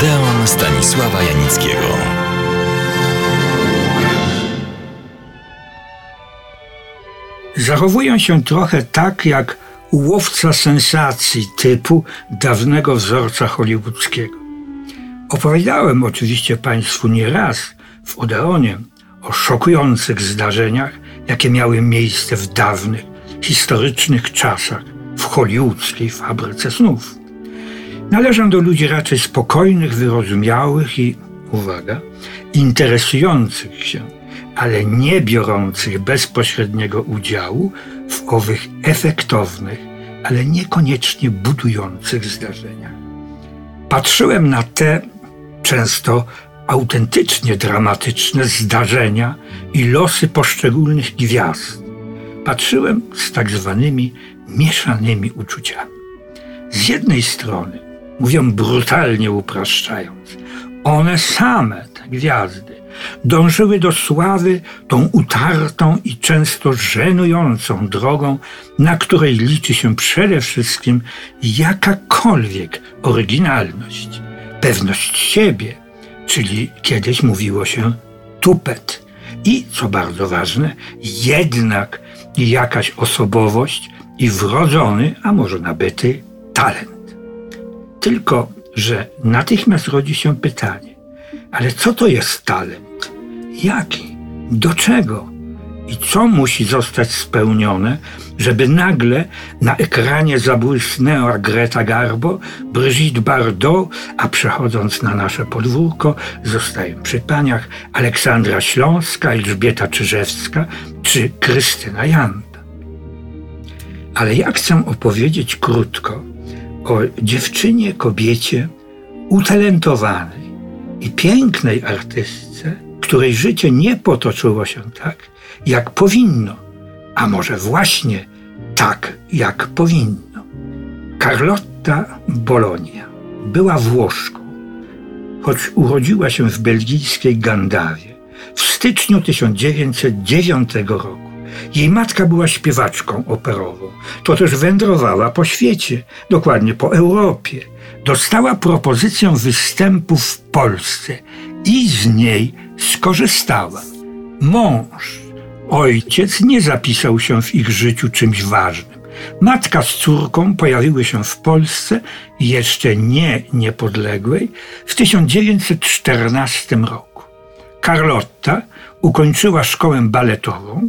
Odeon Stanisława Janickiego. Zachowują się trochę tak jak łowca sensacji typu dawnego wzorca hollywoodzkiego. Opowiadałem oczywiście Państwu nieraz w Odeonie o szokujących zdarzeniach, jakie miały miejsce w dawnych, historycznych czasach w hollywoodzkiej fabryce snów. Należą do ludzi raczej spokojnych, wyrozumiałych i, uwaga, interesujących się, ale nie biorących bezpośredniego udziału w owych efektownych, ale niekoniecznie budujących zdarzeniach. Patrzyłem na te często autentycznie dramatyczne zdarzenia i losy poszczególnych gwiazd. Patrzyłem z tak zwanymi mieszanymi uczuciami. Z jednej strony, mówią brutalnie upraszczając, one same, te gwiazdy, dążyły do sławy tą utartą i często żenującą drogą, na której liczy się przede wszystkim jakakolwiek oryginalność, pewność siebie, czyli kiedyś mówiło się tupet. I, co bardzo ważne, jednak jakaś osobowość i wrodzony, a może nabyty talent. Tylko, że natychmiast rodzi się pytanie, ale co to jest talent? Jaki? Do czego? I co musi zostać spełnione, żeby nagle na ekranie zabłysnęła Greta Garbo, Brigitte Bardot, a przechodząc na nasze podwórko, zostają przy paniach Aleksandra Śląska, Elżbieta Czyżewska czy Krystyna Janda. Ale ja chcę opowiedzieć krótko o dziewczynie, kobiecie utalentowanej i pięknej artystce, której życie nie potoczyło się tak, jak powinno, a może właśnie tak, jak powinno. Carlotta Bologna była Włoszką, choć urodziła się w belgijskiej Gandawie w styczniu 1909 roku. Jej matka była śpiewaczką operową, to też wędrowała po świecie, dokładnie po Europie. Dostała propozycję występu w Polsce i z niej skorzystała. Mąż, ojciec nie zapisał się w ich życiu czymś ważnym. Matka z córką pojawiły się w Polsce, jeszcze nie niepodległej, w 1914 roku. Carlotta ukończyła szkołę baletową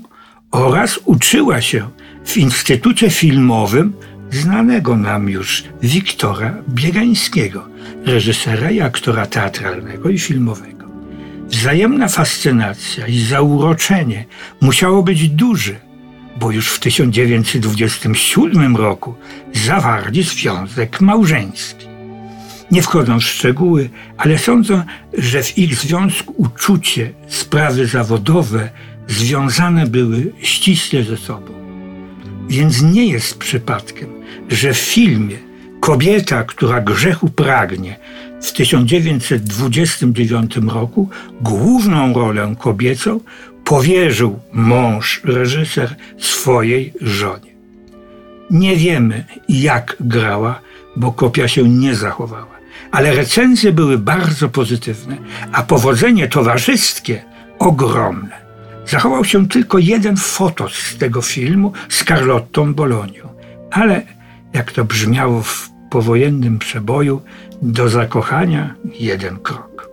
oraz uczyła się w Instytucie Filmowym znanego nam już Wiktora Biegańskiego, reżysera i aktora teatralnego i filmowego. Wzajemna fascynacja i zauroczenie musiało być duże, bo już w 1927 roku zawarli związek małżeński. Nie wchodzą w szczegóły, ale sądzę, że w ich związku uczucie, sprawy zawodowe związane były ściśle ze sobą. Więc nie jest przypadkiem, że w filmie Kobieta, która grzechu pragnie w 1929 roku główną rolę kobiecą powierzył mąż, reżyser swojej żonie. Nie wiemy, jak grała, bo kopia się nie zachowała, ale recenzje były bardzo pozytywne, a powodzenie towarzyskie ogromne. Zachował się tylko jeden fotos z tego filmu z Carlottą Bolonią, ale jak to brzmiało w powojennym przeboju, do zakochania jeden krok.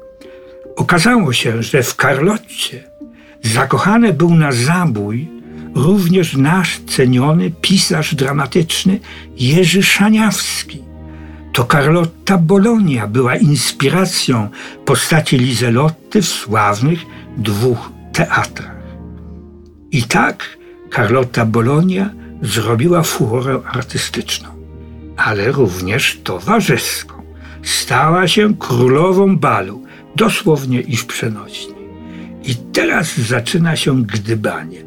Okazało się, że w Karlotcie zakochany był na zabój również nasz ceniony pisarz dramatyczny Jerzy Szaniawski. To Carlotta Bolonia była inspiracją postaci Lizelotty w sławnych dwóch teatrach. I tak Carlotta Bolonia zrobiła furorę artystyczną, ale również towarzyską. Stała się królową balu, dosłownie i w przenośni. I teraz zaczyna się gdybanie.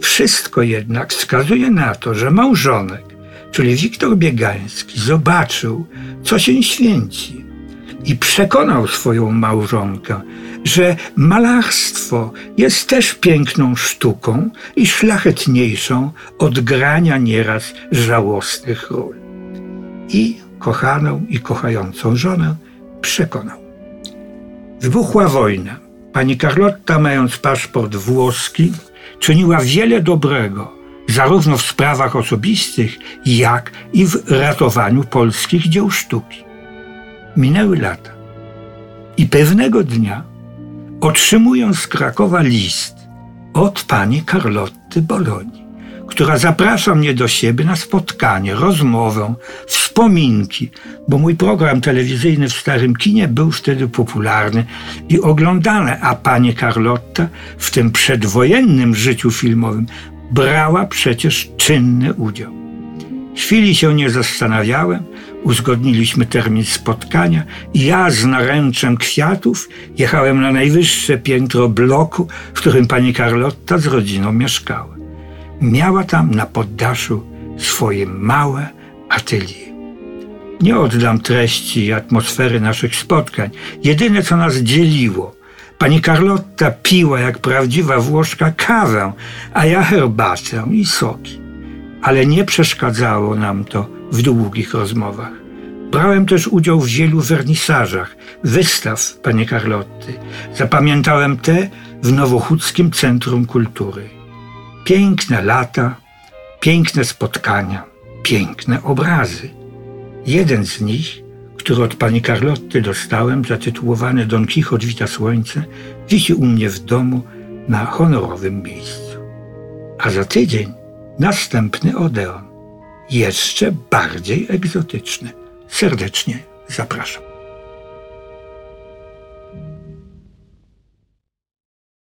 Wszystko jednak wskazuje na to, że małżonek, czyli Wiktor Biegański, zobaczył, co się święci i przekonał swoją małżonkę, że malarstwo jest też piękną sztuką i szlachetniejszą od grania nieraz żałosnych ról. I kochaną i kochającą żonę przekonał. Wybuchła wojna. Pani Carlotta, mając paszport włoski, czyniła wiele dobrego, zarówno w sprawach osobistych, jak i w ratowaniu polskich dzieł sztuki. Minęły lata i pewnego dnia otrzymuję z Krakowa list od pani Carlotty Boloni, która zaprasza mnie do siebie na spotkanie, rozmowę, wspominki, bo mój program telewizyjny w Starym Kinie był wtedy popularny i oglądany, a pani Carlotta w tym przedwojennym życiu filmowym brała przecież czynny udział. Chwili się nie zastanawiałem, uzgodniliśmy termin spotkania ja z naręczem kwiatów jechałem na najwyższe piętro bloku, w którym pani Carlotta z rodziną mieszkała. Miała tam na poddaszu swoje małe atelier. Nie oddam treści i atmosfery naszych spotkań. Jedyne, co nas dzieliło, pani Carlotta piła jak prawdziwa Włoszka kawę, a ja herbatę i soki. Ale nie przeszkadzało nam to w długich rozmowach. Brałem też udział w wielu wernisażach, wystaw pani Carlotty. Zapamiętałem te w Nowochódzkim Centrum Kultury. Piękne lata, piękne spotkania, piękne obrazy. Jeden z nich, który od pani Carlotty dostałem, zatytułowany Don Quixote Wita Słońce, wisi u mnie w domu na honorowym miejscu. A za tydzień następny Odeon, jeszcze bardziej egzotyczny. Serdecznie zapraszam.